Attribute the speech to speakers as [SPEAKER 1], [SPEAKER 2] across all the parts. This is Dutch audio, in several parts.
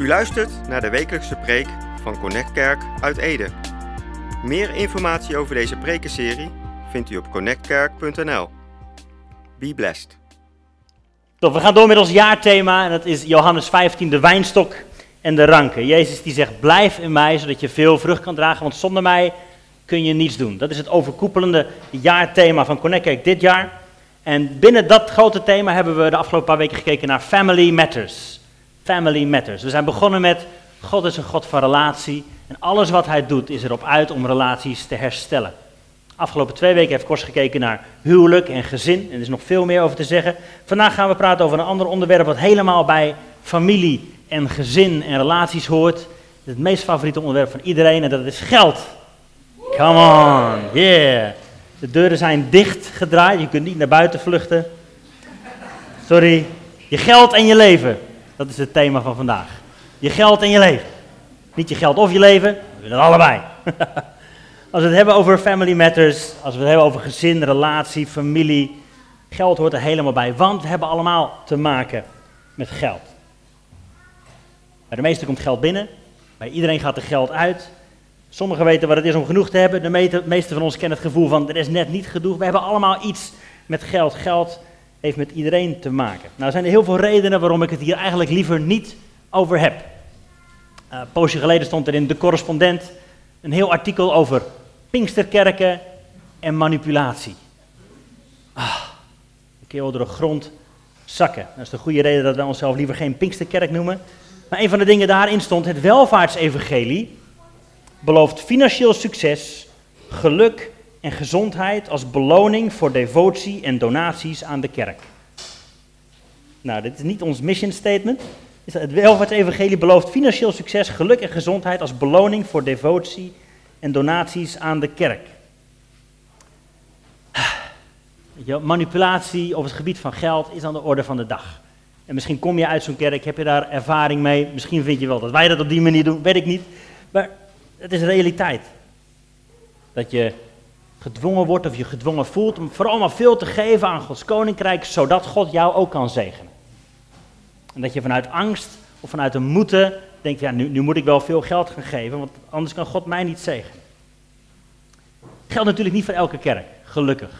[SPEAKER 1] U luistert naar de wekelijkse preek van Connect Kerk uit Ede. Meer informatie over deze prekenserie vindt u op connectkerk.nl. Be blessed.
[SPEAKER 2] Top, we gaan door met ons jaarthema en dat is Johannes 15, de wijnstok en de ranken. Jezus die zegt, blijf in mij, zodat je veel vrucht kan dragen, want zonder mij kun je niets doen. Dat is het overkoepelende jaarthema van Connect Kerk dit jaar. En binnen dat grote thema hebben we de afgelopen paar weken gekeken naar Family Matters. Family Matters. We zijn begonnen met God is een God van relatie en alles wat hij doet is erop uit om relaties te herstellen. Afgelopen twee weken heeft Kors gekeken naar huwelijk en gezin. En er is nog veel meer over te zeggen. Vandaag gaan we praten over een ander onderwerp wat helemaal bij familie en gezin en relaties hoort. Het meest favoriete onderwerp van iedereen en dat is geld. Come on, yeah. De deuren zijn dicht gedraaid, je kunt niet naar buiten vluchten. Sorry. Je geld en je leven. Dat is het thema van vandaag. Je geld en je leven. Niet je geld of je leven, we willen het allebei. Als we het hebben over family matters, als we het hebben over gezin, relatie, familie, geld hoort er helemaal bij. Want we hebben allemaal te maken met geld. Bij de meesten komt geld binnen, bij iedereen gaat er geld uit. Sommigen weten wat het is om genoeg te hebben. De meeste van ons kennen het gevoel van er is net niet genoeg. We hebben allemaal iets met geld. Geld heeft met iedereen te maken. Nou, zijn er heel veel redenen waarom ik het hier eigenlijk liever niet over heb. Uh, een poosje geleden stond er in De Correspondent een heel artikel over Pinksterkerken en manipulatie. Ah, een keer door de grond zakken. Dat is de goede reden dat wij onszelf liever geen Pinksterkerk noemen. Maar een van de dingen daarin stond, het welvaartsevangelie belooft financieel succes, geluk en gezondheid als beloning voor devotie en donaties aan de kerk. Nou, dit is niet ons mission statement. Het welvaartsevangelie belooft financieel succes, geluk en gezondheid als beloning voor devotie en donaties aan de kerk. Manipulatie op het gebied van geld is aan de orde van de dag. En misschien kom je uit zo'n kerk, heb je daar ervaring mee. Misschien vind je wel dat wij dat op die manier doen, weet ik niet. Maar het is realiteit. Dat je gedwongen wordt of je gedwongen voelt om vooral maar veel te geven aan Gods koninkrijk, zodat God jou ook kan zegenen. En dat je vanuit angst of vanuit een moeten denkt, ja, nu, nu moet ik wel veel geld gaan geven, want anders kan God mij niet zegenen. Geldt natuurlijk niet voor elke kerk, gelukkig.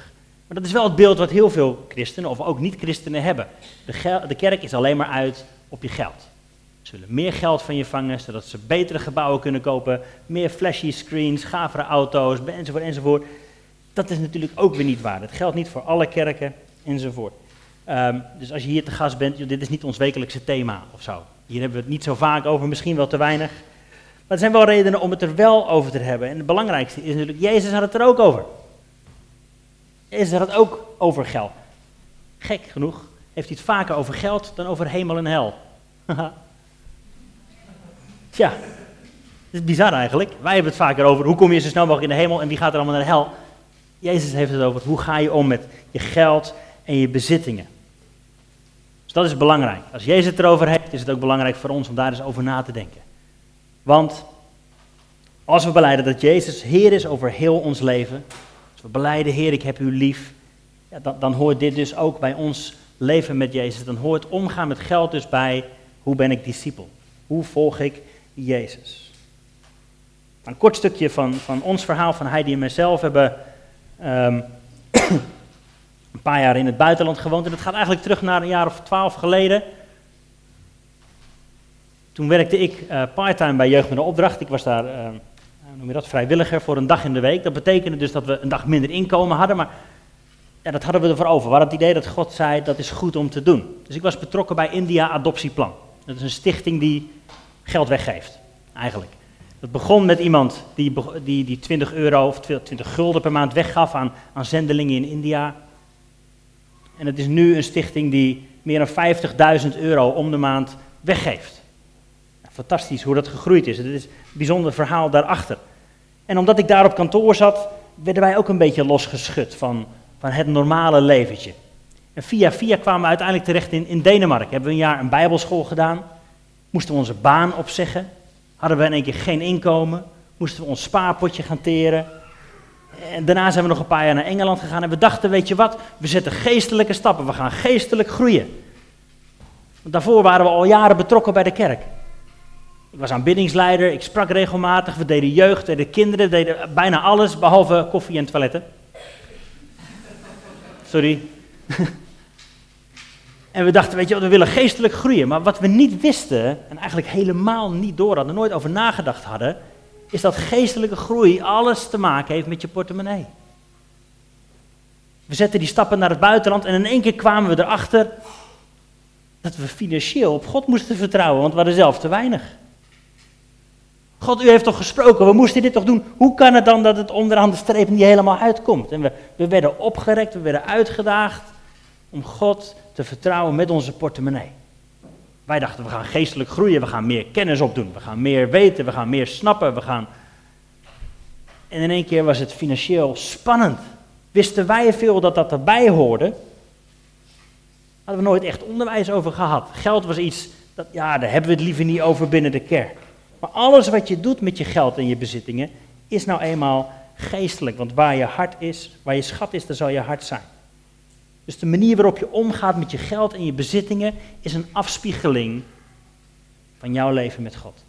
[SPEAKER 2] Maar dat is wel het beeld wat heel veel christenen of ook niet-christenen hebben. De, kerk is alleen maar uit op je geld. Ze willen meer geld van je vangen, zodat ze betere gebouwen kunnen kopen, meer flashy screens, gavere auto's, enzovoort, enzovoort. Dat is natuurlijk ook weer niet waar. Dat geldt niet voor alle kerken, enzovoort. Um, dus als je hier te gast bent, dit is niet ons wekelijkse thema of zo. Hier hebben we het niet zo vaak over, misschien wel te weinig. Maar er zijn wel redenen om het er wel over te hebben. En het belangrijkste is natuurlijk, Jezus had het er ook over. Jezus had het ook over geld. Gek genoeg heeft hij het vaker over geld dan over hemel en hel. Tja, dat is bizar eigenlijk. Wij hebben het vaker over hoe kom je zo snel mogelijk in de hemel en wie gaat er allemaal naar de hel. Jezus heeft het over hoe ga je om met je geld en je bezittingen. Dus dat is belangrijk. Als Jezus het erover heeft, is het ook belangrijk voor ons om daar eens over na te denken. Want als we beleiden dat Jezus Heer is over heel ons leven, als we beleiden Heer, ik heb u lief, ja, dan, dan hoort dit dus ook bij ons leven met Jezus. Dan hoort omgaan met geld dus bij hoe ben ik discipel? Hoe volg ik Jezus? Een kort stukje van, van ons verhaal, van Heidi en mijzelf, hebben um, een paar jaar in het buitenland gewoond. En dat gaat eigenlijk terug naar een jaar of twaalf geleden. Toen werkte ik uh, parttime bij Jeugd met een Opdracht. Ik was daar, uh, noem je dat, vrijwilliger voor een dag in de week. Dat betekende dus dat we een dag minder inkomen hadden, maar ja, dat hadden we ervoor over. We hadden het idee dat God zei, dat is goed om te doen. Dus ik was betrokken bij India Adoptieplan. Dat is een stichting die geld weggeeft, eigenlijk. Dat begon met iemand die, die, die 20 euro of 20 gulden per maand weggaf aan, aan zendelingen in India. En het is nu een stichting die meer dan 50.000 euro om de maand weggeeft. Fantastisch hoe dat gegroeid is. Het is een bijzonder verhaal daarachter. En omdat ik daar op kantoor zat, werden wij ook een beetje losgeschud van, van het normale leventje. En via via kwamen we uiteindelijk terecht in, in Denemarken. Hebben we een jaar een bijbelschool gedaan. Moesten we onze baan opzeggen. Hadden we in één keer geen inkomen. Moesten we ons spaarpotje gaan teren. En daarna zijn we nog een paar jaar naar Engeland gegaan en we dachten, weet je wat, we zetten geestelijke stappen, we gaan geestelijk groeien. Want daarvoor waren we al jaren betrokken bij de kerk. Ik was aanbiddingsleider, ik sprak regelmatig, we deden jeugd, deden kinderen, deden bijna alles behalve koffie en toiletten. Sorry. en we dachten, weet je we willen geestelijk groeien. Maar wat we niet wisten, en eigenlijk helemaal niet door hadden, nooit over nagedacht hadden, is dat geestelijke groei alles te maken heeft met je portemonnee. We zetten die stappen naar het buitenland en in één keer kwamen we erachter dat we financieel op God moesten vertrouwen, want we hadden zelf te weinig. God, u heeft toch gesproken, we moesten dit toch doen. Hoe kan het dan dat het onderaan de streep niet helemaal uitkomt? En we, we werden opgerekt, we werden uitgedaagd om God te vertrouwen met onze portemonnee. Wij dachten, we gaan geestelijk groeien, we gaan meer kennis opdoen, we gaan meer weten, we gaan meer snappen, we gaan... En in één keer was het financieel spannend. Wisten wij veel dat dat erbij hoorde? Hadden we nooit echt onderwijs over gehad. Geld was iets, dat, ja, daar hebben we het liever niet over binnen de kerk. Maar alles wat je doet met je geld en je bezittingen, is nou eenmaal geestelijk. Want waar je hart is, waar je schat is, daar zal je hart zijn. Dus de manier waarop je omgaat met je geld en je bezittingen is een afspiegeling van jouw leven met God.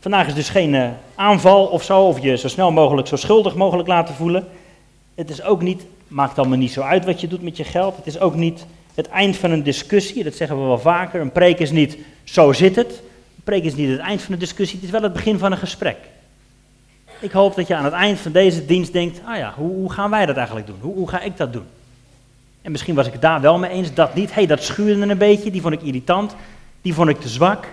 [SPEAKER 2] Vandaag is dus geen uh, aanval of zo, of je zo snel mogelijk zo schuldig mogelijk laten voelen. Het is ook niet, maakt allemaal niet zo uit wat je doet met je geld. Het is ook niet het eind van een discussie, dat zeggen we wel vaker. Een preek is niet, zo zit het. Een preek is niet het eind van een discussie, het is wel het begin van een gesprek. Ik hoop dat je aan het eind van deze dienst denkt, ah ja, hoe, hoe gaan wij dat eigenlijk doen? Hoe, hoe, ga ik dat doen? En misschien was ik daar wel mee eens, dat niet. Hé, hey, dat schuurde een beetje, die vond ik irritant, die vond ik te zwak.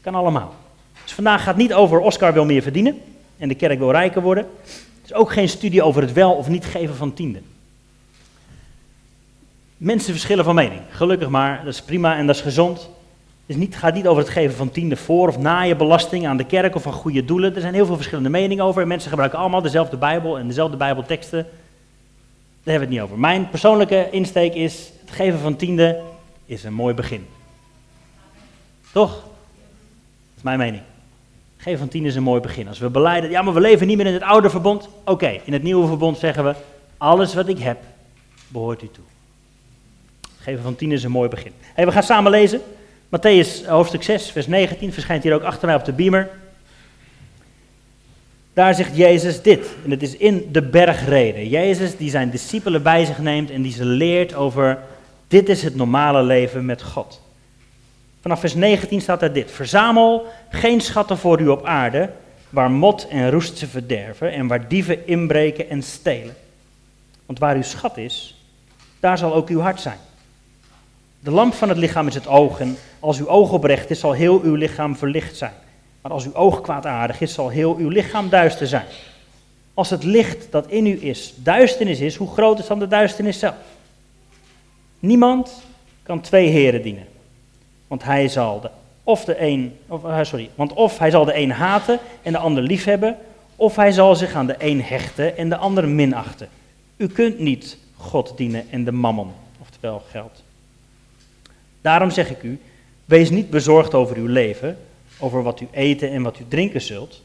[SPEAKER 2] Kan allemaal. Dus vandaag gaat niet over Oscar wil meer verdienen en de kerk wil rijker worden. Het is ook geen studie over het wel of niet geven van tienden. Mensen verschillen van mening. Gelukkig maar, dat is prima en dat is gezond. Het niet, gaat niet over het geven van tienden voor of na je belasting aan de kerk of van goede doelen. Er zijn heel veel verschillende meningen over. Mensen gebruiken allemaal dezelfde Bijbel en dezelfde Bijbelteksten. Daar hebben we het niet over. Mijn persoonlijke insteek is: het geven van tienden is een mooi begin. Toch? Dat is mijn mening. Het geven van tienden is een mooi begin. Als we beleiden, ja, maar we leven niet meer in het oude verbond. Oké, in het nieuwe verbond zeggen we: alles wat ik heb, behoort u toe. Het geven van tienden is een mooi begin. We gaan samen lezen. Matthäus hoofdstuk 6, vers 19 verschijnt hier ook achter mij op de beamer. Daar zegt Jezus dit, en het is in de bergreden. Jezus die zijn discipelen bij zich neemt en die ze leert over, dit is het normale leven met God. Vanaf vers 19 staat er dit, verzamel geen schatten voor u op aarde, waar mot en roest ze verderven en waar dieven inbreken en stelen. Want waar uw schat is, daar zal ook uw hart zijn. De lamp van het lichaam is het oog en als uw oog oprecht is, zal heel uw lichaam verlicht zijn. Maar als uw oog kwaadaardig is, zal heel uw lichaam duister zijn. Als het licht dat in u is duisternis is, hoe groot is dan de duisternis zelf? Niemand kan twee heren dienen. Want hij zal de, of de een, of, eh, sorry, want of hij zal de een haten en de ander liefhebben, of hij zal zich aan de een hechten en de ander minachten. U kunt niet God dienen en de mammon, oftewel geld. Daarom zeg ik u, wees niet bezorgd over uw leven, over wat u eten en wat u drinken zult.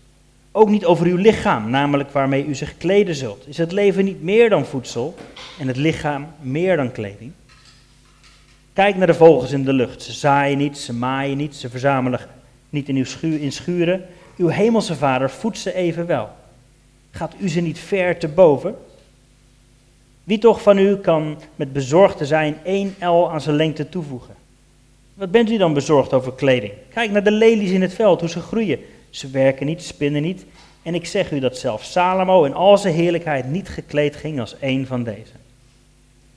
[SPEAKER 2] Ook niet over uw lichaam, namelijk waarmee u zich kleden zult. Is het leven niet meer dan voedsel en het lichaam meer dan kleding? Kijk naar de vogels in de lucht. Ze zaaien niet, ze maaien niet, ze verzamelen niet in, uw schuur, in schuren. Uw hemelse vader voedt ze evenwel. Gaat u ze niet ver te boven? Wie toch van u kan met bezorgd zijn één L aan zijn lengte toevoegen? Wat bent u dan bezorgd over kleding? Kijk naar de lelies in het veld, hoe ze groeien. Ze werken niet, spinnen niet. En ik zeg u dat zelfs Salomo in al zijn heerlijkheid niet gekleed ging als één van deze.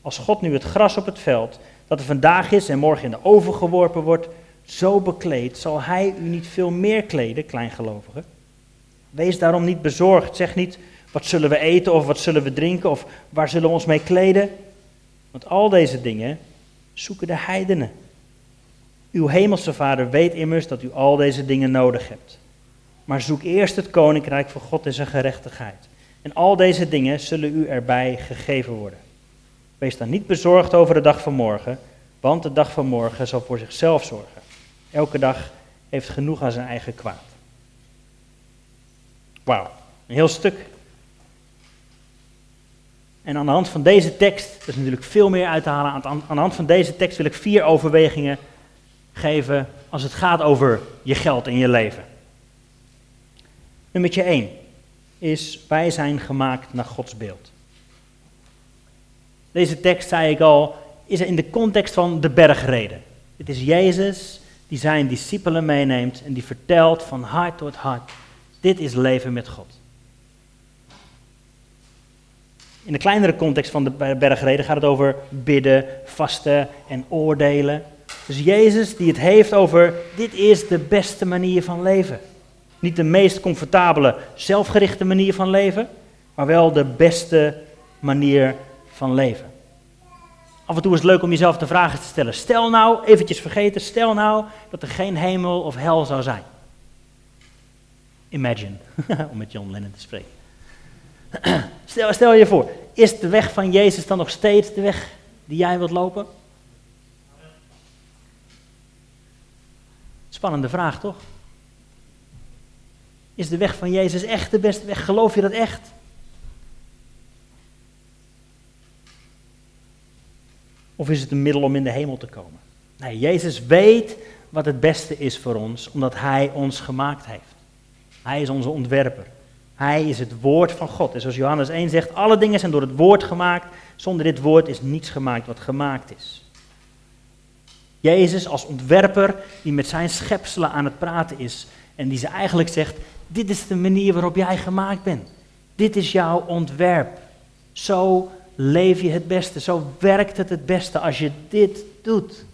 [SPEAKER 2] Als God nu het gras op het veld, dat er vandaag is en morgen in de oven geworpen wordt, zo bekleed, zal hij u niet veel meer kleden, kleingelovigen? Wees daarom niet bezorgd. Zeg niet, wat zullen we eten of wat zullen we drinken of waar zullen we ons mee kleden? Want al deze dingen zoeken de heidenen. Uw hemelse Vader weet immers dat u al deze dingen nodig hebt. Maar zoek eerst het koninkrijk van God en zijn gerechtigheid. En al deze dingen zullen u erbij gegeven worden. Wees dan niet bezorgd over de dag van morgen, want de dag van morgen zal voor zichzelf zorgen. Elke dag heeft genoeg aan zijn eigen kwaad. Wauw, een heel stuk. En aan de hand van deze tekst, er is natuurlijk veel meer uit te halen, aan de hand van deze tekst wil ik vier overwegingen geven als het gaat over je geld in je leven. Nummer 1 is wij zijn gemaakt naar Gods beeld. Deze tekst, zei ik al, is in de context van de bergreden. Het is Jezus die zijn discipelen meeneemt en die vertelt van hart tot hart, dit is leven met God. In de kleinere context van de bergreden gaat het over bidden, vasten en oordelen. Dus Jezus die het heeft over, dit is de beste manier van leven. Niet de meest comfortabele, zelfgerichte manier van leven, maar wel de beste manier van leven. Af en toe is het leuk om jezelf de vragen te stellen. Stel nou, eventjes vergeten, stel nou dat er geen hemel of hel zou zijn. Imagine, om met John Lennon te spreken. Stel, stel je voor, is de weg van Jezus dan nog steeds de weg die jij wilt lopen? Spannende vraag, toch? Is de weg van Jezus echt de beste weg? Geloof je dat echt? Of is het een middel om in de hemel te komen? Nee, Jezus weet wat het beste is voor ons, omdat Hij ons gemaakt heeft. Hij is onze ontwerper. Hij is het woord van God. En zoals Johannes 1 zegt, alle dingen zijn door het woord gemaakt. Zonder dit woord is niets gemaakt wat gemaakt is. Jezus als ontwerper die met zijn schepselen aan het praten is. En die ze eigenlijk zegt, dit is de manier waarop jij gemaakt bent. Dit is jouw ontwerp. Zo leef je het beste. Zo werkt het het beste als je dit doet.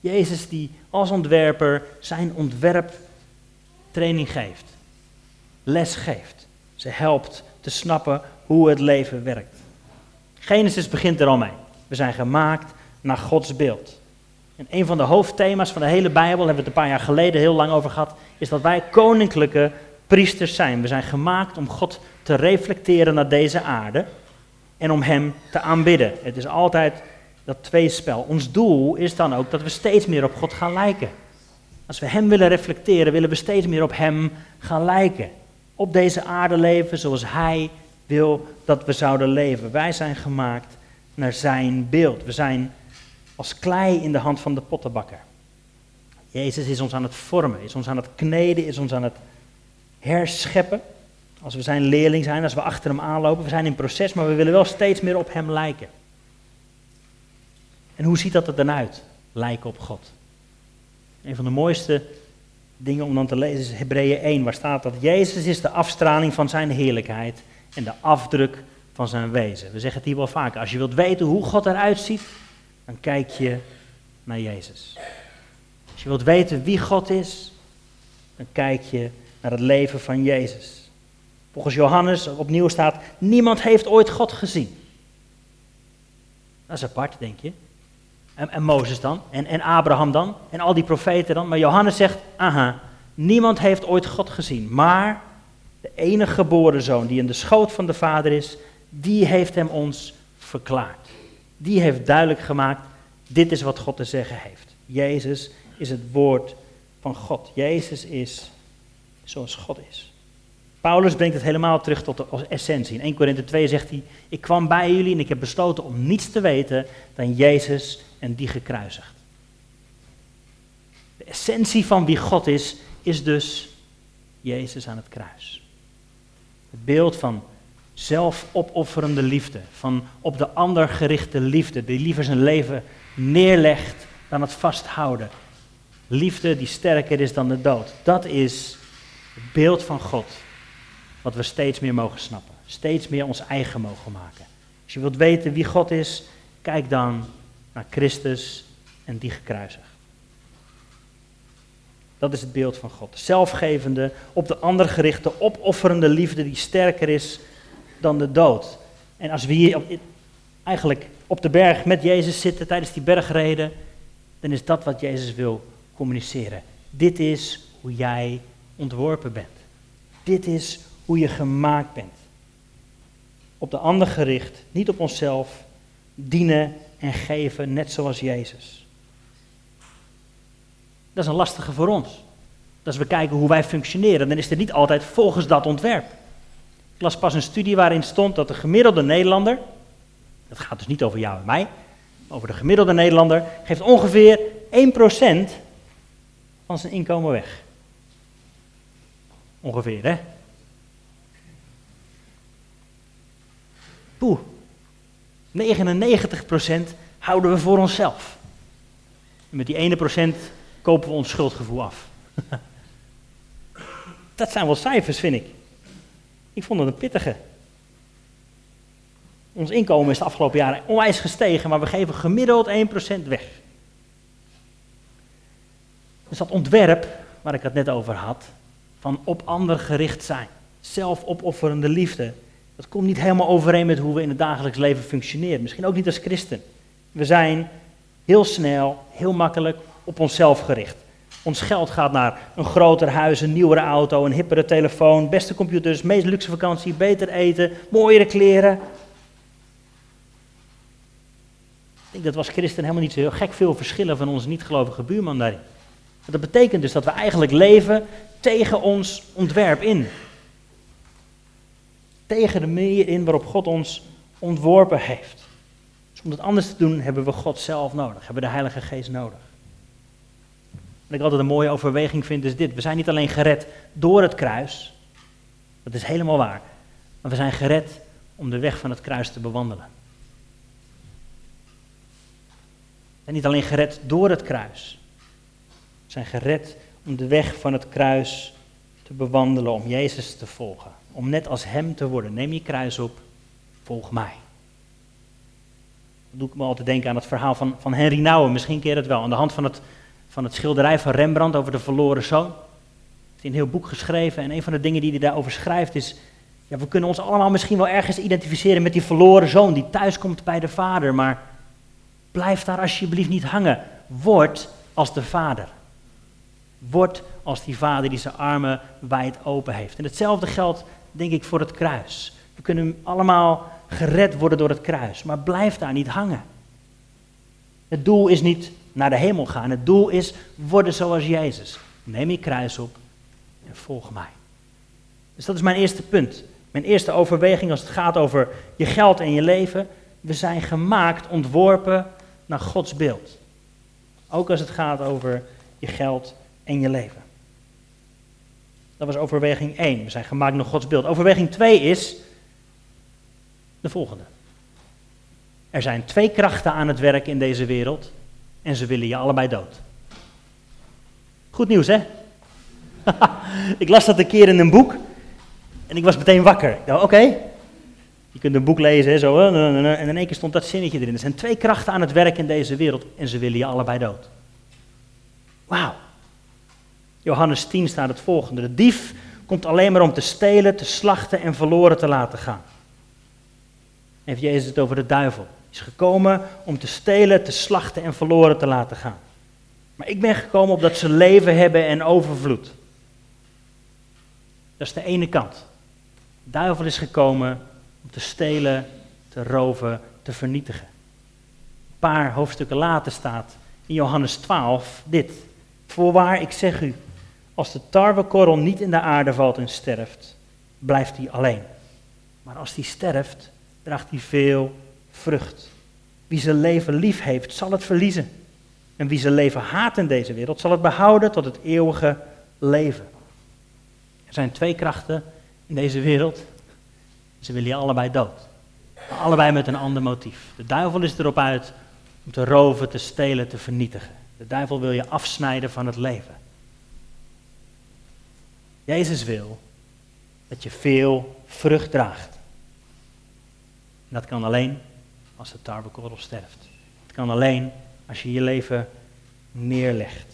[SPEAKER 2] Jezus die als ontwerper zijn ontwerptraining geeft. Les geeft. Ze helpt te snappen hoe het leven werkt. Genesis begint er al mee. We zijn gemaakt naar Gods beeld. En een van de hoofdthema's van de hele Bijbel, hebben we het een paar jaar geleden heel lang over gehad, is dat wij koninklijke priesters zijn. We zijn gemaakt om God te reflecteren naar deze aarde en om Hem te aanbidden. Het is altijd dat tweespel. Ons doel is dan ook dat we steeds meer op God gaan lijken. Als we Hem willen reflecteren, willen we steeds meer op Hem gaan lijken. Op deze aarde leven zoals Hij wil dat we zouden leven. Wij zijn gemaakt naar Zijn beeld. We zijn als klei in de hand van de pottenbakker. Jezus is ons aan het vormen, is ons aan het kneden, is ons aan het herscheppen. Als we zijn leerling zijn, als we achter hem aanlopen, we zijn in proces, maar we willen wel steeds meer op hem lijken. En hoe ziet dat er dan uit? Lijken op God. Een van de mooiste dingen om dan te lezen is Hebreeën 1, waar staat dat Jezus is de afstraling van zijn heerlijkheid en de afdruk van zijn wezen. We zeggen het hier wel vaker. Als je wilt weten hoe God eruit ziet, dan kijk je naar Jezus. Als je wilt weten wie God is, dan kijk je naar het leven van Jezus. Volgens Johannes opnieuw staat, niemand heeft ooit God gezien. Dat is apart, denk je. En, en Mozes dan? En, en Abraham dan? En al die profeten dan? Maar Johannes zegt, aha, niemand heeft ooit God gezien. Maar de enige geboren zoon die in de schoot van de Vader is, die heeft hem ons verklaard. Die heeft duidelijk gemaakt, dit is wat God te zeggen heeft. Jezus is het woord van God. Jezus is zoals God is. Paulus brengt het helemaal terug tot de essentie. In 1 Korinthe 2 zegt hij, ik kwam bij jullie en ik heb besloten om niets te weten dan Jezus en die gekruisigd. De essentie van wie God is, is dus Jezus aan het kruis. Het beeld van zelfopofferende liefde, van op de ander gerichte liefde, die liever zijn leven neerlegt dan het vasthouden. Liefde die sterker is dan de dood. Dat is het beeld van God wat we steeds meer mogen snappen. Steeds meer ons eigen mogen maken. Als je wilt weten wie God is, kijk dan naar Christus en die gekruisigd. Dat is het beeld van God. Zelfgevende, op de ander gerichte, opofferende liefde die sterker is dan de dood. En als we hier eigenlijk op de berg met Jezus zitten tijdens die bergreden, dan is dat wat Jezus wil communiceren. Dit is hoe jij ontworpen bent. Dit is hoe je gemaakt bent. Op de ander gericht, niet op onszelf, dienen en geven, net zoals Jezus. Dat is een lastige voor ons. Als we kijken hoe wij functioneren, dan is het niet altijd volgens dat ontwerp. Ik las pas een studie waarin stond dat de gemiddelde Nederlander, dat gaat dus niet over jou en mij, over de gemiddelde Nederlander, geeft ongeveer 1% van zijn inkomen weg. Ongeveer, hè? Poeh. 99% houden we voor onszelf. Met die ene procent kopen we ons schuldgevoel af. Dat zijn wel cijfers, vind ik. Ik vond het een pittige. Ons inkomen is de afgelopen jaren onwijs gestegen, maar we geven gemiddeld 1% weg. Dus dat ontwerp, waar ik het net over had, van op ander gericht zijn, zelfopofferende liefde, dat komt niet helemaal overeen met hoe we in het dagelijks leven functioneren. Misschien ook niet als christen. We zijn heel snel, heel makkelijk op onszelf gericht. Ons geld gaat naar een groter huis, een nieuwere auto, een hippere telefoon, beste computers, meest luxe vakantie, beter eten, mooiere kleren. Ik denk dat we als christen helemaal niet zo heel gek veel verschillen van onze niet-gelovige buurman daarin. Dat betekent dus dat we eigenlijk leven tegen ons ontwerp in. Tegen de manier in waarop God ons ontworpen heeft. Dus om het anders te doen hebben we God zelf nodig, hebben de Heilige Geest nodig. Wat ik altijd een mooie overweging vind is dit. We zijn niet alleen gered door het kruis, dat is helemaal waar, maar we zijn gered om de weg van het kruis te bewandelen. We zijn niet alleen gered door het kruis, we zijn gered om de weg van het kruis te bewandelen, om Jezus te volgen. Om net als Hem te worden. Neem je kruis op, volg mij. Dat doe ik me altijd denken aan het verhaal van, van Henry Nouwen. Misschien keer het wel. Aan de hand van het, van het schilderij van Rembrandt over de verloren zoon. Hij heeft een heel boek geschreven. En een van de dingen die hij daarover schrijft is... Ja, we kunnen ons allemaal misschien wel ergens identificeren met die verloren zoon die thuiskomt bij de vader. Maar blijf daar alsjeblieft niet hangen. Word als de vader. Word als die vader die zijn armen wijd open heeft. En hetzelfde geldt, denk ik, voor het kruis. We kunnen allemaal gered worden door het kruis, maar blijf daar niet hangen. Het doel is niet naar de hemel gaan, het doel is worden zoals Jezus. Neem je kruis op en volg mij. Dus dat is mijn eerste punt. Mijn eerste overweging als het gaat over je geld en je leven. We zijn gemaakt, ontworpen naar Gods beeld. Ook als het gaat over je geld en je leven. Dat was overweging 1. We zijn gemaakt naar Gods beeld. Overweging 2 is de volgende. Er zijn twee krachten aan het werk in deze wereld en ze willen je allebei dood. Goed nieuws, hè? ik las dat een keer in een boek en ik was meteen wakker. Oké, je kunt een boek lezen zo, en in één keer stond dat zinnetje erin. Er zijn twee krachten aan het werk in deze wereld en ze willen je allebei dood. Wauw. Johannes 10 staat het volgende. De dief komt alleen maar om te stelen, te slachten en verloren te laten gaan. Heeft Jezus het over de duivel. Hij is gekomen om te stelen, te slachten en verloren te laten gaan. Maar ik ben gekomen opdat ze leven hebben en overvloed. Dat is de ene kant. De duivel is gekomen om te stelen, te roven, te vernietigen. Een paar hoofdstukken later staat in Johannes 12 dit. Voorwaar, ik zeg u, als de tarwekorrel niet in de aarde valt en sterft, blijft hij alleen. Maar als die sterft, draagt hij veel vrucht. Wie zijn leven lief heeft, zal het verliezen. En wie zijn leven haat in deze wereld, zal het behouden tot het eeuwige leven. Er zijn twee krachten in deze wereld. Ze willen je allebei dood. Allebei met een ander motief. De duivel is erop uit om te roven, te stelen, te vernietigen. De duivel wil je afsnijden van het leven. Jezus wil dat je veel vrucht draagt. En dat kan alleen als de tarwekorrel sterft. Het kan alleen als je je leven neerlegt.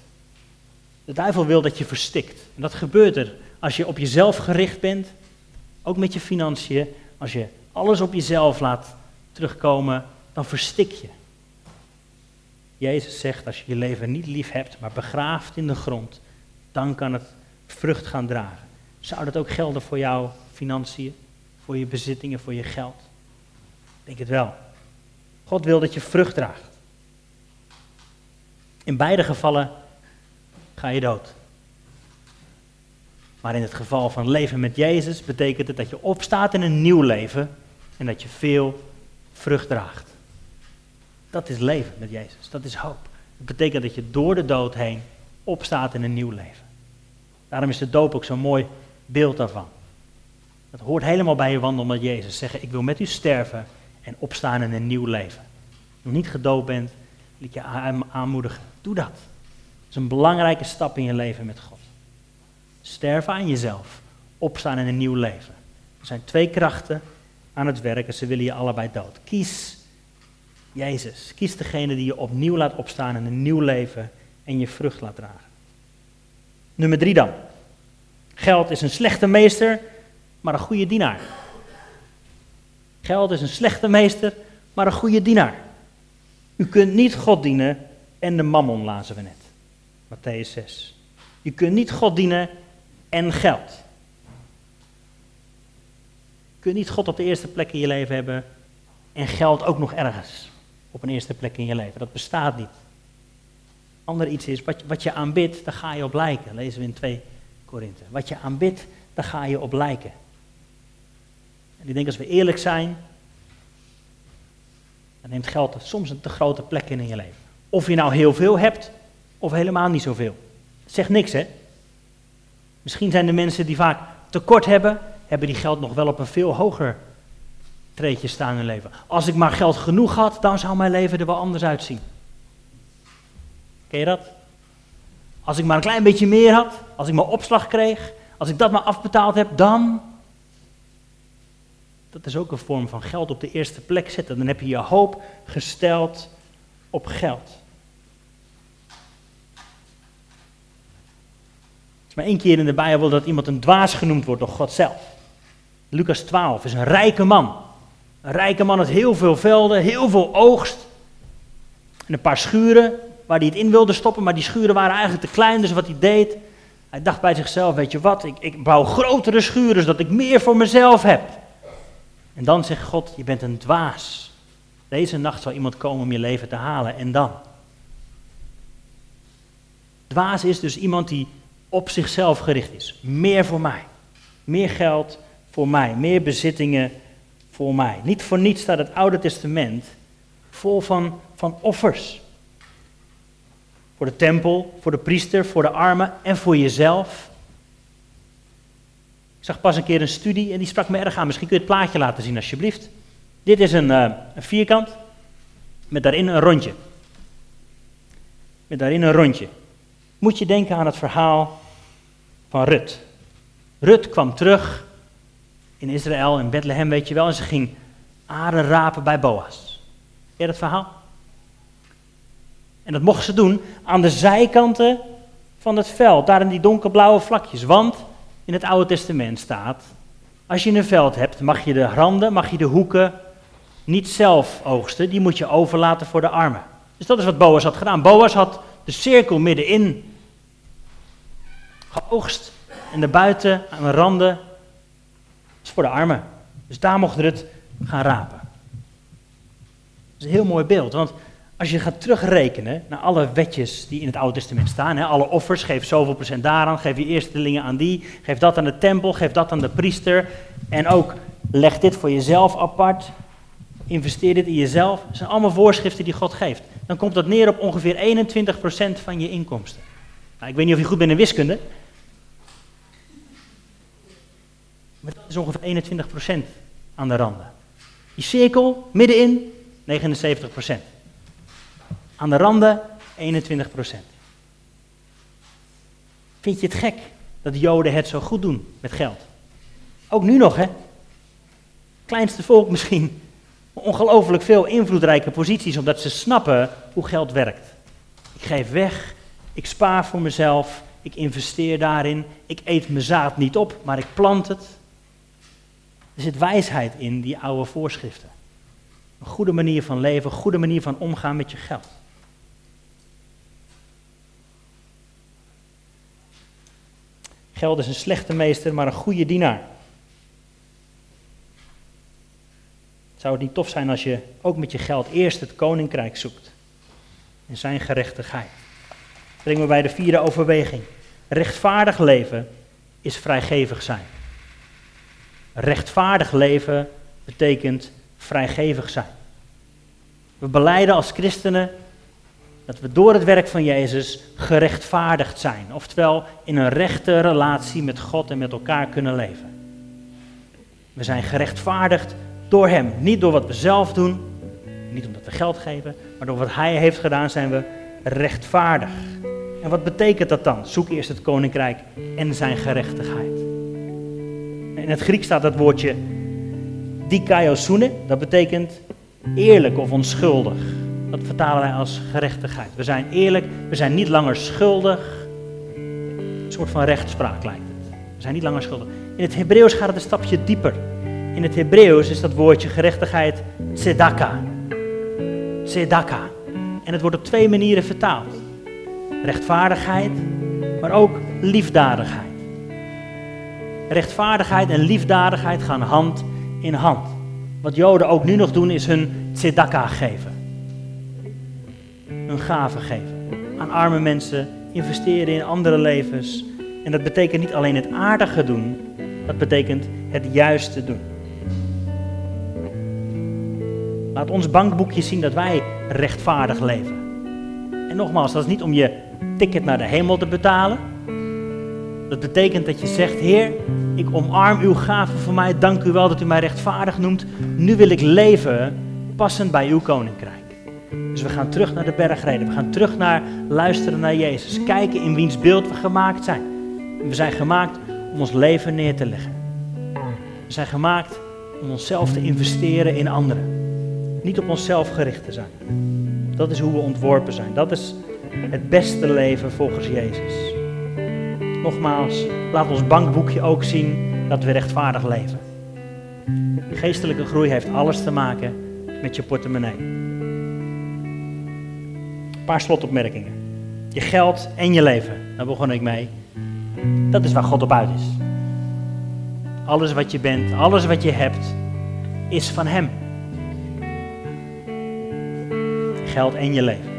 [SPEAKER 2] De duivel wil dat je verstikt. En dat gebeurt er als je op jezelf gericht bent, ook met je financiën. Als je alles op jezelf laat terugkomen, dan verstik je. Jezus zegt, als je je leven niet lief hebt, maar begraaft in de grond, dan kan het vrucht gaan dragen. Zou dat ook gelden voor jouw financiën, voor je bezittingen, voor je geld? Ik denk het wel. God wil dat je vrucht draagt. In beide gevallen ga je dood. Maar in het geval van leven met Jezus betekent het dat je opstaat in een nieuw leven en dat je veel vrucht draagt. Dat is leven met Jezus, dat is hoop. Het betekent dat je door de dood heen opstaat in een nieuw leven. Daarom is de doop ook zo'n mooi beeld daarvan. Dat hoort helemaal bij je wandel met Jezus. Zeggen, ik wil met u sterven en opstaan in een nieuw leven. Als je niet gedoopt bent, wil ik je aanmoedigen. Doe dat. Het is een belangrijke stap in je leven met God. Sterven aan jezelf, opstaan in een nieuw leven. Er zijn twee krachten aan het werk en ze willen je allebei dood. Kies Jezus. Kies degene die je opnieuw laat opstaan in een nieuw leven en je vrucht laat dragen. Nummer drie dan. Geld is een slechte meester, maar een goede dienaar. Geld is een slechte meester, maar een goede dienaar. U kunt niet God dienen en de mammon, lazen we net. Matthäus 6. Je kunt niet God dienen en geld. Je kunt niet God op de eerste plek in je leven hebben en geld ook nog ergens op een eerste plek in je leven. Dat bestaat niet. Ander iets is, wat, wat je aanbidt, daar ga je op lijken. Lezen we in 2 Korinthe. Wat je aanbidt, daar ga je op lijken. En ik denk als we eerlijk zijn, dan neemt geld soms een te grote plek in in je leven. Of je nou heel veel hebt, of helemaal niet zoveel. Zeg niks, hè? Misschien zijn de mensen die vaak tekort hebben, hebben die geld nog wel op een veel hoger treedje staan in hun leven. Als ik maar geld genoeg had, dan zou mijn leven er wel anders uitzien. Ken je dat? Als ik maar een klein beetje meer had, als ik maar opslag kreeg, als ik dat maar afbetaald heb, dan. Dat is ook een vorm van geld op de eerste plek zetten. Dan heb je je hoop gesteld op geld. Het is maar één keer in de Bijbel dat iemand een dwaas genoemd wordt door God zelf. Lucas 12 is een rijke man. Een rijke man had heel veel velden, heel veel oogst. En een paar schuren waar hij het in wilde stoppen, maar die schuren waren eigenlijk te klein. Dus wat hij deed, hij dacht bij zichzelf, weet je wat, ik, ik bouw grotere schuren zodat ik meer voor mezelf heb. En dan zegt God, je bent een dwaas. Deze nacht zal iemand komen om je leven te halen. En dan? Dwaas is dus iemand die op zichzelf gericht is. Meer voor mij. Meer geld voor mij. Meer bezittingen voor mij. Niet voor niets staat het Oude Testament vol van, van offers. Voor de tempel, voor de priester, voor de armen en voor jezelf. Zag pas een keer een studie en die sprak me erg aan. Misschien kun je het plaatje laten zien alsjeblieft. Dit is een, uh, een vierkant met daarin een rondje. Met daarin een rondje. Moet je denken aan het verhaal van Rut. Rut kwam terug in Israël, in Bethlehem, weet je wel. En ze ging aarde rapen bij Boas. Ken je dat verhaal? En dat mocht ze doen aan de zijkanten van het veld, daar in die donkerblauwe vlakjes. Want in het Oude Testament staat, als je een veld hebt, mag je de randen, mag je de hoeken niet zelf oogsten, die moet je overlaten voor de armen. Dus dat is wat Boas had gedaan. Boas had de cirkel middenin geoogst en de buiten aan de randen is voor de armen. Dus daar mocht het gaan rapen. Dat is een heel mooi beeld, want als je gaat terugrekenen naar alle wetjes die in het Oude Testament staan, hè, alle offers, geef zoveel procent daaraan, geef je eerstelingen aan die, geef dat aan de tempel, geef dat aan de priester. En ook leg dit voor jezelf apart, investeer dit in jezelf. Dat zijn allemaal voorschriften die God geeft. Dan komt dat neer op ongeveer 21% van je inkomsten. Nou, ik weet niet of je goed bent in wiskunde, Maar dat is ongeveer 21% aan de randen. Die cirkel, middenin, 79%. Aan de randen, 21%. Vind je het gek dat de Joden het zo goed doen met geld? Ook nu nog, hè? Kleinste volk misschien. Ongelooflijk veel invloedrijke posities, omdat ze snappen hoe geld werkt. Ik geef weg, ik spaar voor mezelf, ik investeer daarin, ik eet mijn zaad niet op, maar ik plant het. Er zit wijsheid in die oude voorschriften. Een goede manier van leven, een goede manier van omgaan met je geld. Geld is een slechte meester, maar een goede dienaar. Zou het niet tof zijn als je ook met je geld eerst het koninkrijk zoekt en zijn gerechtigheid? Brengen we bij de vierde overweging. Rechtvaardig leven is vrijgevig zijn. Rechtvaardig leven betekent vrijgevig zijn. We beleiden als christenen Dat we door het werk van Jezus gerechtvaardigd zijn. Oftewel in een rechte relatie met God en met elkaar kunnen leven. We zijn gerechtvaardigd door Hem. Niet door wat we zelf doen, niet omdat we geld geven, maar door wat Hij heeft gedaan zijn we rechtvaardig. En wat betekent dat dan? Zoek eerst het koninkrijk en zijn gerechtigheid. In het Grieks staat dat woordje dikaiosune, dat betekent eerlijk of onschuldig. Dat vertalen wij als gerechtigheid. We zijn eerlijk, we zijn niet langer schuldig. Een soort van rechtspraak lijkt het. We zijn niet langer schuldig. In het Hebreeuws gaat het een stapje dieper. In het Hebreeuws is dat woordje gerechtigheid tzedaka. Tzedaka. En het wordt op twee manieren vertaald. Rechtvaardigheid, maar ook liefdadigheid. Rechtvaardigheid en liefdadigheid gaan hand in hand. Wat Joden ook nu nog doen is hun tzedaka geven. Hun gaven geven. Aan arme mensen, investeren in andere levens. En dat betekent niet alleen het aardige doen, dat betekent het juiste doen. Laat ons bankboekje zien dat wij rechtvaardig leven. En nogmaals, dat is niet om je ticket naar de hemel te betalen. Dat betekent dat je zegt, Heer, ik omarm uw gave voor mij. Dank u wel dat u mij rechtvaardig noemt. Nu wil ik leven passend bij uw koninkrijk. Dus we gaan terug naar de bergreden. We gaan terug naar luisteren naar Jezus. Kijken in wiens beeld we gemaakt zijn. We zijn gemaakt om ons leven neer te leggen. We zijn gemaakt om onszelf te investeren in anderen. Niet op onszelf gericht te zijn. Dat is hoe we ontworpen zijn. Dat is het beste leven volgens Jezus. Nogmaals, laat ons bankboekje ook zien dat we rechtvaardig leven. Geestelijke groei heeft alles te maken met je portemonnee. Paar slotopmerkingen. Je geld en je leven, daar begon ik mee. Dat is waar God op uit is. Alles wat je bent, alles wat je hebt, is van Hem. Geld en je leven.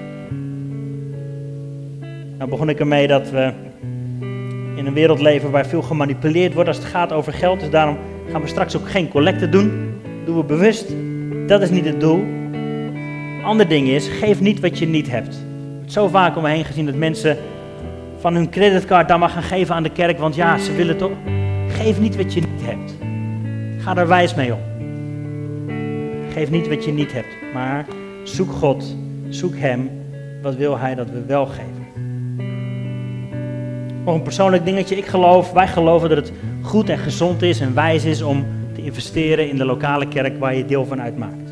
[SPEAKER 2] Nou begon ik ermee dat we in een wereld leven waar veel gemanipuleerd wordt als het gaat over geld. Dus daarom gaan we straks ook geen collecte doen. Doen we bewust. Dat is niet het doel. Ander ding is, geef niet wat je niet hebt. Zo vaak om me heen gezien dat mensen van hun creditcard dan maar gaan geven aan de kerk, want ja, ze willen toch. Geef niet wat je niet hebt. Ga daar wijs mee om. Geef niet wat je niet hebt, maar zoek God, zoek Hem. Wat wil Hij dat we wel geven? Nog een persoonlijk dingetje. Ik geloof, wij geloven dat het goed en gezond is en wijs is om te investeren in de lokale kerk waar je deel van uitmaakt.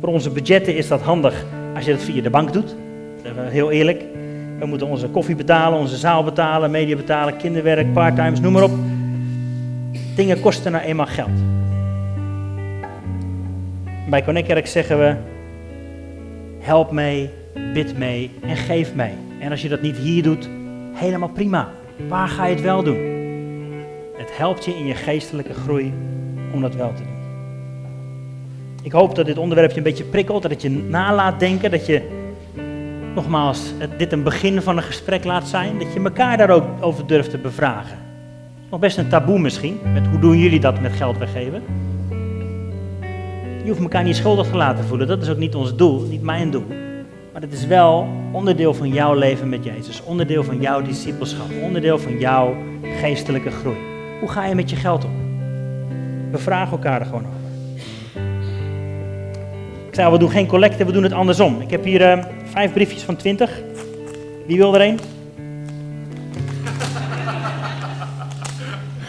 [SPEAKER 2] Voor onze budgetten is dat handig als je dat via de bank doet. Heel eerlijk. We moeten onze koffie betalen, onze zaal betalen, media betalen, kinderwerk, parttimes, noem maar op. Dingen kosten nou eenmaal geld. Bij Connect Kerk zeggen we: help mee, bid mee en geef mee. En als je dat niet hier doet, helemaal prima. Waar ga je het wel doen? Het helpt je in je geestelijke groei om dat wel te doen. Ik hoop dat dit onderwerp je een beetje prikkelt, dat het je nalaat denken, dat je nogmaals dit een begin van een gesprek laat zijn, dat je elkaar daar ook over durft te bevragen. Nog best een taboe misschien, met hoe doen jullie dat met geld weggeven? Je hoeft elkaar niet schuldig te laten voelen, dat is ook niet ons doel, niet mijn doel. Maar het is wel onderdeel van jouw leven met Jezus. Onderdeel van jouw discipelschap. Onderdeel van jouw geestelijke groei. Hoe ga je met je geld om? We vragen elkaar er gewoon over. We doen geen collecte, we doen het andersom. Ik heb hier uh, vijf briefjes van 20. Wie wil er een?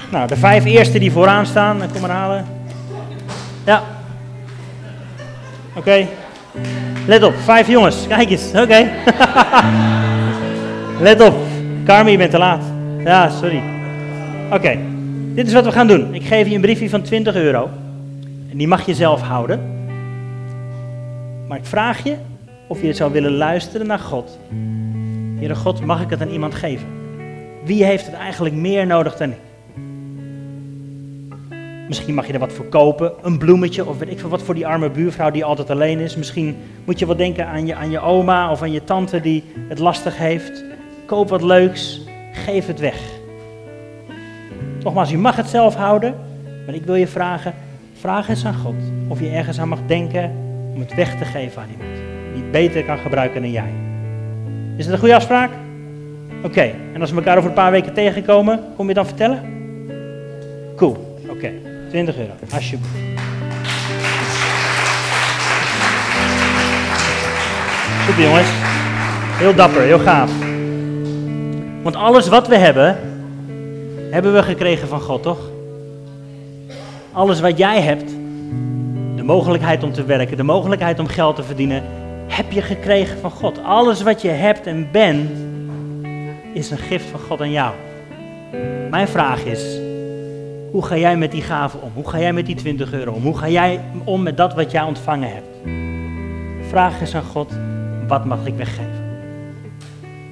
[SPEAKER 2] nou, de vijf eerste die vooraan staan, kom maar halen. Ja. Oké. Let op, vijf jongens. Kijk eens, oké. Let op. Carmen, je bent te laat. Ja, sorry. Oké, dit is wat we gaan doen. Ik geef je een briefje van 20 euro. En die mag je zelf houden. Maar ik vraag je of je zou willen luisteren naar God. Heere God, mag ik het aan iemand geven? Wie heeft het eigenlijk meer nodig dan ik? Misschien mag je er wat voor kopen, een bloemetje of weet ik veel wat voor die arme buurvrouw die altijd alleen is. Misschien moet je wel denken aan je, aan je oma of aan je tante die het lastig heeft. Koop wat leuks, geef het weg. Nogmaals, je mag het zelf houden, maar ik wil je vragen, vraag eens aan God of je ergens aan mag denken om het weg te geven aan iemand die het beter kan gebruiken dan jij. Is dat een goede afspraak? Oké, en als we elkaar over een paar weken tegenkomen, kom je dan vertellen? Cool, oké. 20 euro, alsjeblieft. Super jongens. Heel dapper, heel gaaf. Want alles wat we hebben, hebben we gekregen van God, toch? Alles wat jij hebt, mogelijkheid om te werken, de mogelijkheid om geld te verdienen, heb je gekregen van God. Alles wat je hebt en bent, is een gift van God aan jou. Mijn vraag is, hoe ga jij met die gaven om? Hoe ga jij met die 20 euro om? Hoe ga jij om met dat wat jij ontvangen hebt? Vraag eens aan God, wat mag ik weggeven?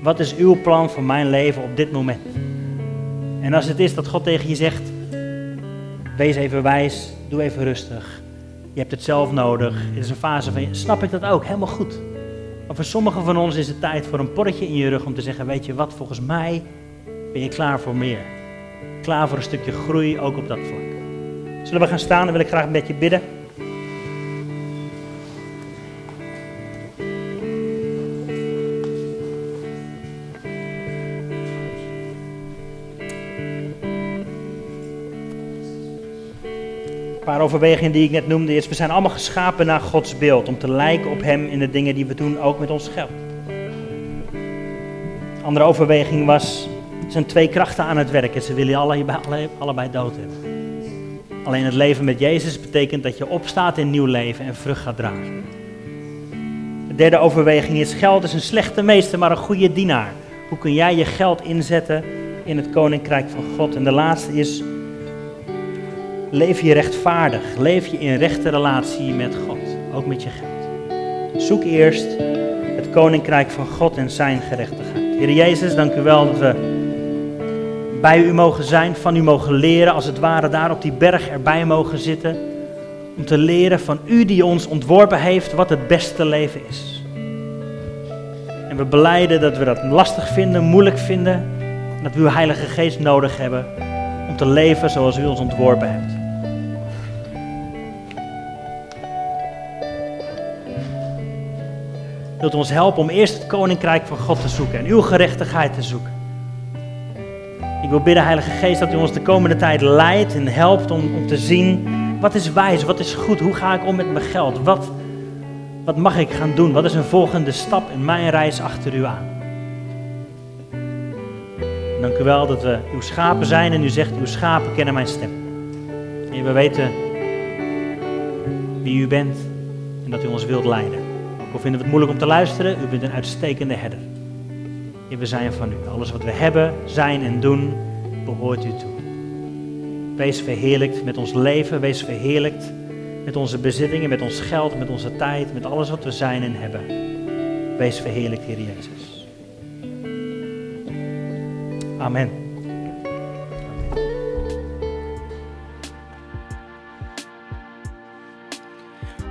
[SPEAKER 2] Wat is uw plan voor mijn leven op dit moment? En als het is dat God tegen je zegt, wees even wijs, doe even rustig. Je hebt het zelf nodig. Het is een fase van, snap ik dat ook, helemaal goed. Maar voor sommigen van ons is het tijd voor een porretje in je rug om te zeggen, weet je wat, volgens mij ben je klaar voor meer. Klaar voor een stukje groei, ook op dat vlak. Zullen we gaan staan, dan wil ik graag een beetje bidden. Overwegingen die ik net noemde is, we zijn allemaal geschapen naar Gods beeld, om te lijken op Hem in de dingen die we doen, ook met ons geld. Andere overweging was, er zijn twee krachten aan het werken, ze willen allebei, allebei dood hebben. Alleen het leven met Jezus betekent dat je opstaat in nieuw leven en vrucht gaat dragen. De derde overweging is, geld is een slechte meester, maar een goede dienaar. Hoe kun jij je geld inzetten in het koninkrijk van God? En de laatste is, Leef je rechtvaardig. Leef je in rechte relatie met God. Ook met je geld. Zoek eerst het koninkrijk van God en zijn gerechtigheid. Heer Jezus, dank u wel dat we bij u mogen zijn, van u mogen leren, als het ware daar op die berg erbij mogen zitten. Om te leren van u die ons ontworpen heeft wat het beste leven is. En we beleiden dat we dat lastig vinden, moeilijk vinden. En dat we uw Heilige Geest nodig hebben om te leven zoals u ons ontworpen hebt. Wilt u ons helpen om eerst het koninkrijk van God te zoeken en uw gerechtigheid te zoeken. Ik wil bidden, Heilige Geest, dat u ons de komende tijd leidt en helpt om, om te zien wat is wijs, wat is goed, hoe ga ik om met mijn geld, wat, wat mag ik gaan doen, wat is een volgende stap in mijn reis achter u aan. Dank u wel dat we uw schapen zijn en u zegt, uw schapen kennen mijn stem. En we weten wie u bent en dat u ons wilt leiden. Ook al vinden we het moeilijk om te luisteren, u bent een uitstekende herder. En we zijn van u. Alles wat we hebben, zijn en doen, behoort u toe. Wees verheerlijkt met ons leven, wees verheerlijkt met onze bezittingen, met ons geld, met onze tijd, met alles wat we zijn en hebben. Wees verheerlijkt, Heer Jezus. Amen.